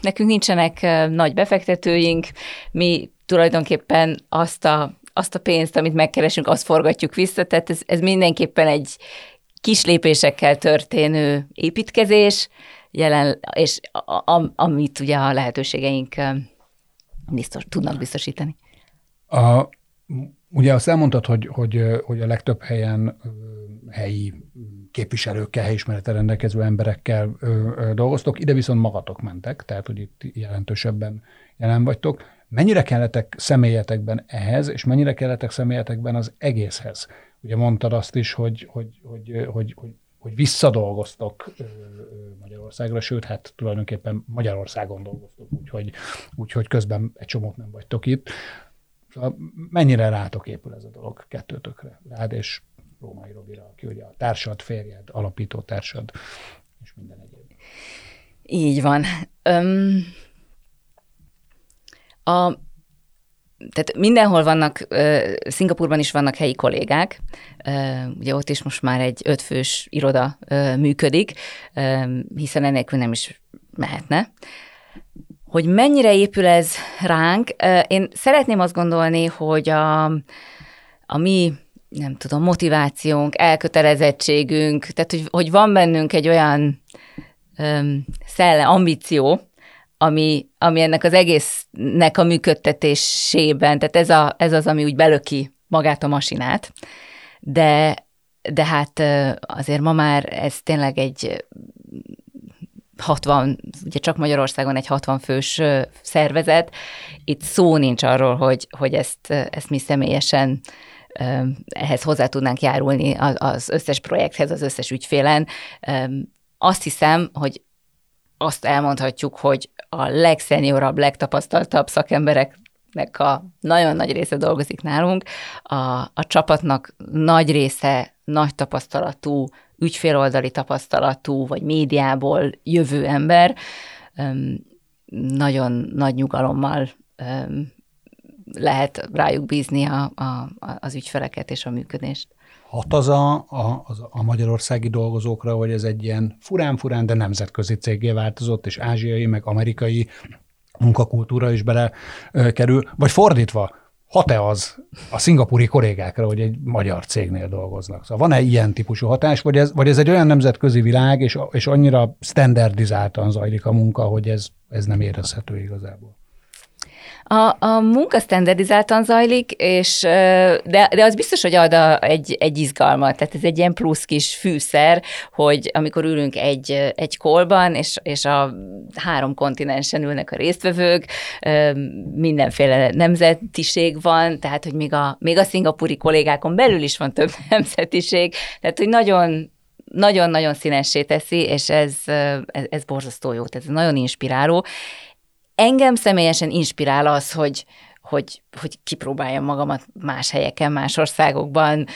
nekünk nincsenek nagy befektetőink, mi tulajdonképpen azt a, azt a pénzt, amit megkeresünk, azt forgatjuk vissza, tehát ez, ez mindenképpen egy kis lépésekkel történő építkezés, jelen, és a, a, amit ugye a lehetőségeink biztos, tudnak biztosítani. A, ugye azt elmondtad, hogy, hogy, hogy a legtöbb helyen helyi képviselőkkel, helyismerete rendelkező emberekkel ö, ö, dolgoztok, ide viszont magatok mentek, tehát hogy itt jelentősebben jelen vagytok. Mennyire kellettek személyetekben ehhez, és mennyire kellettek személyetekben az egészhez? Ugye mondtad azt is, hogy, hogy, hogy, hogy, hogy, hogy visszadolgoztok Magyarországra, sőt, hát tulajdonképpen Magyarországon dolgoztok, úgyhogy, úgyhogy közben egy csomót nem vagytok itt. Szóval mennyire rátok épül ez a dolog kettőtökre, rád és Római Robira, aki ugye a társad, férjed, alapító társad, és minden egyéb. Így van. Öm, a, tehát mindenhol vannak, Szingapurban is vannak helyi kollégák, ugye ott is most már egy ötfős iroda működik, hiszen enélkül nem is mehetne. Hogy mennyire épül ez ránk, én szeretném azt gondolni, hogy a, a mi nem tudom, motivációnk, elkötelezettségünk, tehát hogy, hogy van bennünk egy olyan um, szelle, ambíció, ami, ami ennek az egésznek a működtetésében, tehát ez, a, ez az, ami úgy belöki magát a masinát, de, de hát azért ma már ez tényleg egy 60, ugye csak Magyarországon egy 60 fős szervezet, itt szó nincs arról, hogy, hogy ezt, ezt mi személyesen ehhez hozzá tudnánk járulni az összes projekthez, az összes ügyfélen. Azt hiszem, hogy azt elmondhatjuk, hogy a legszeniorabb, legtapasztaltabb szakembereknek a nagyon nagy része dolgozik nálunk. A, a csapatnak nagy része nagy tapasztalatú, ügyféloldali tapasztalatú, vagy médiából jövő ember. Nagyon nagy nyugalommal lehet rájuk bízni a, a, az ügyfeleket és a működést. Hat az a, a, a magyarországi dolgozókra, hogy ez egy ilyen furán-furán, de nemzetközi cégé változott, és ázsiai, meg amerikai munkakultúra is bele kerül, vagy fordítva, hat-e az a szingapúri kollégákra, hogy egy magyar cégnél dolgoznak? Szóval van-e ilyen típusú hatás, vagy ez, vagy ez egy olyan nemzetközi világ, és, és annyira standardizáltan zajlik a munka, hogy ez, ez nem érezhető igazából? A, a munka standardizáltan zajlik, és, de, de az biztos, hogy ad a, egy, egy izgalmat, tehát ez egy ilyen plusz kis fűszer, hogy amikor ülünk egy, egy kolban, és, és a három kontinensen ülnek a résztvevők, mindenféle nemzetiség van, tehát hogy még a, még a szingapúri kollégákon belül is van több nemzetiség, tehát hogy nagyon nagyon-nagyon színessé teszi, és ez, ez, ez borzasztó jó, tehát ez nagyon inspiráló, Engem személyesen inspirál az, hogy, hogy, hogy kipróbáljam magamat más helyeken, más országokban.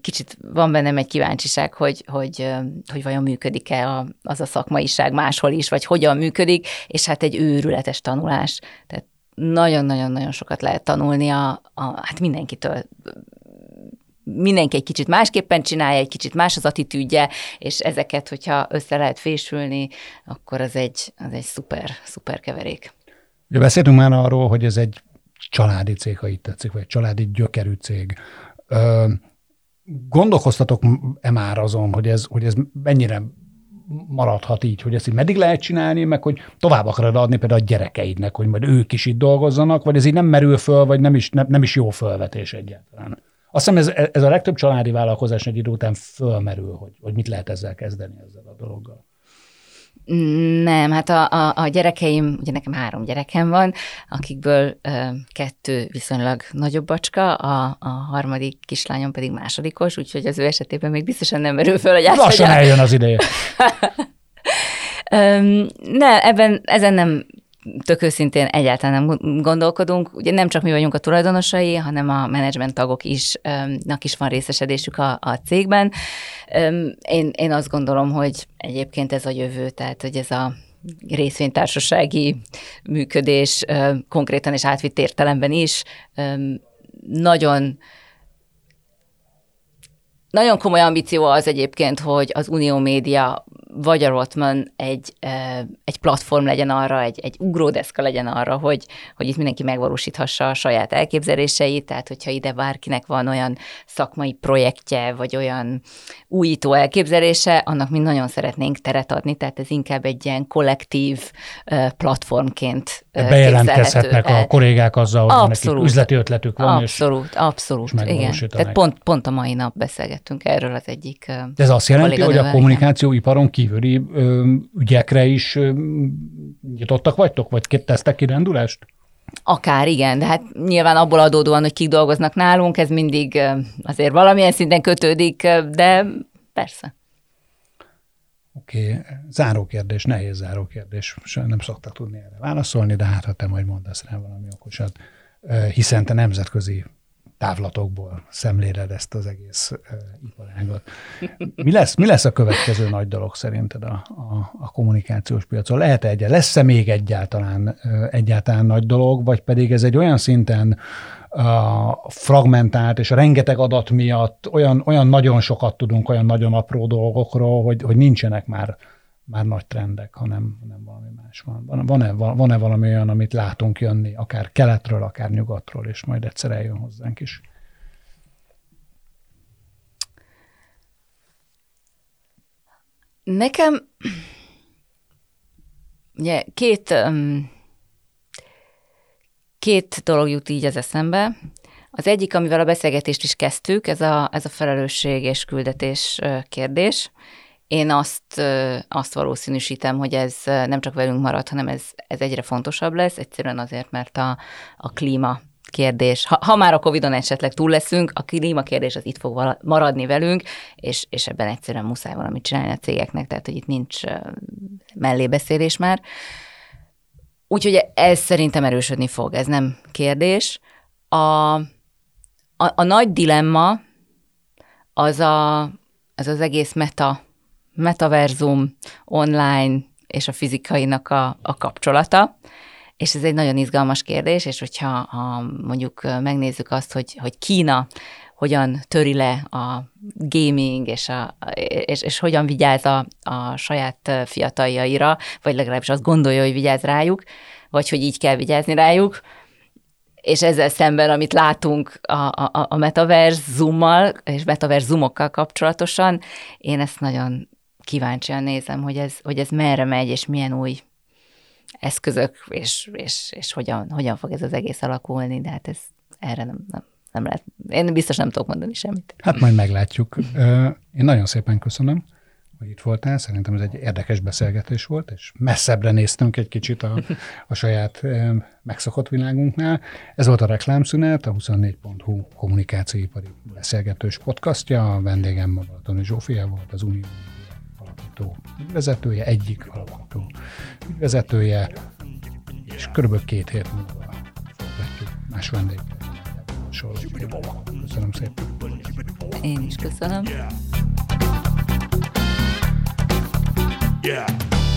Kicsit van bennem egy kíváncsiság, hogy, hogy, hogy vajon működik-e az a szakmaiság máshol is, vagy hogyan működik, és hát egy őrületes tanulás. Tehát nagyon-nagyon-nagyon sokat lehet tanulni a, a, hát mindenkitől mindenki egy kicsit másképpen csinálja, egy kicsit más az attitűdje, és ezeket, hogyha össze lehet fésülni, akkor az egy, az egy szuper, szuper keverék. Ugye beszéltünk már arról, hogy ez egy családi cég, ha itt tetszik, vagy egy családi gyökerű cég. Ö, gondolkoztatok-e már azon, hogy ez, hogy ez mennyire maradhat így, hogy ezt így meddig lehet csinálni, meg hogy tovább akarod adni például a gyerekeidnek, hogy majd ők is itt dolgozzanak, vagy ez így nem merül föl, vagy nem is, nem, nem is jó fölvetés egyáltalán. Azt hiszem ez, ez a legtöbb családi vállalkozás egy idő után fölmerül, hogy, hogy mit lehet ezzel kezdeni ezzel a dologgal. Nem, hát a, a, a gyerekeim, ugye nekem három gyerekem van, akikből ö, kettő viszonylag nagyobb bacska, a, a harmadik kislányom pedig másodikos, úgyhogy az ő esetében még biztosan nem merül föl, hogy áthagyják. Lassan eljön az ideje. ne, ebben, ezen nem tök őszintén egyáltalán nem gondolkodunk. Ugye nem csak mi vagyunk a tulajdonosai, hanem a menedzsment tagok is, nak is van részesedésük a, a cégben. Én, én azt gondolom, hogy egyébként ez a jövő, tehát hogy ez a részvénytársasági működés konkrétan és átvitt értelemben is nagyon nagyon komoly ambíció az egyébként, hogy az Unió Média vagy a Rotman egy, egy platform legyen arra, egy, egy ugródeszka legyen arra, hogy, hogy itt mindenki megvalósíthassa a saját elképzeléseit, tehát hogyha ide bárkinek van olyan szakmai projektje, vagy olyan újító elképzelése, annak mi nagyon szeretnénk teret adni, tehát ez inkább egy ilyen kollektív platformként Bejelentkezhetnek a kollégák azzal, hogy abszolút, üzleti ötletük van, abszolút, és, abszolút, és igen. Tehát pont, pont a mai nap beszélgettünk erről az egyik De ez azt jelenti, hogy a kommunikációiparon kívüli ö, ügyekre is ö, nyitottak vagytok, vagy tesztek kirándulást? Akár, igen, de hát nyilván abból adódóan, hogy kik dolgoznak nálunk, ez mindig azért valamilyen szinten kötődik, de persze. Oké, okay. záró kérdés, nehéz záró kérdés, nem szoktak tudni erre válaszolni, de hát ha te majd mondasz rá valami okosat, hiszen te nemzetközi távlatokból szemléled ezt az egész iparágat. Mi lesz, mi lesz a következő nagy dolog szerinted a, a, a kommunikációs piacon? Lehet-e egy, lesz-e még egyáltalán, egyáltalán nagy dolog, vagy pedig ez egy olyan szinten a fragmentált, és a rengeteg adat miatt olyan, olyan nagyon sokat tudunk olyan nagyon apró dolgokról, hogy, hogy nincsenek már, már nagy trendek, hanem, hanem valami más van. Van-e, van-e valami olyan, amit látunk jönni, akár keletről, akár nyugatról, és majd egyszer eljön hozzánk is? Nekem ugye két Két dolog jut így az eszembe. Az egyik, amivel a beszélgetést is kezdtük, ez a, ez a felelősség és küldetés kérdés. Én azt, azt valószínűsítem, hogy ez nem csak velünk marad, hanem ez, ez egyre fontosabb lesz, egyszerűen azért, mert a, a klíma kérdés, ha, ha már a Covid-on esetleg túl leszünk, a klíma kérdés az itt fog maradni velünk, és, és ebben egyszerűen muszáj valamit csinálni a cégeknek, tehát hogy itt nincs mellébeszélés már. Úgyhogy ez szerintem erősödni fog, ez nem kérdés. A, a, a nagy dilemma az a, az, az egész meta, metaverzum, online és a fizikainak a, a kapcsolata. És ez egy nagyon izgalmas kérdés, és hogyha ha mondjuk megnézzük azt, hogy, hogy Kína hogyan töri le a gaming, és, a, és, és hogyan vigyáz a, a saját fiataljaira, vagy legalábbis azt gondolja, hogy vigyáz rájuk, vagy hogy így kell vigyázni rájuk, és ezzel szemben, amit látunk a, a, a metaverzummal és metaverzumokkal kapcsolatosan, én ezt nagyon kíváncsian nézem, hogy ez, hogy ez merre megy, és milyen új eszközök, és, és, és hogyan, hogyan fog ez az egész alakulni, de hát ez erre nem, nem, nem lehet. Én biztos nem tudok mondani semmit. Hát majd meglátjuk. Én nagyon szépen köszönöm, hogy itt voltál. Szerintem ez egy érdekes beszélgetés volt, és messzebbre néztünk egy kicsit a, a saját megszokott világunknál. Ez volt a reklámszünet, a 24.hu kommunikációipari beszélgetős podcastja. A vendégem Balatoni Zsófia volt, az Unió alapító ügyvezetője, egyik alapító ügyvezetője, és körülbelül két hét múlva folytatjuk más vendégekkel. Köszönöm szépen. Én is köszönöm. Yeah.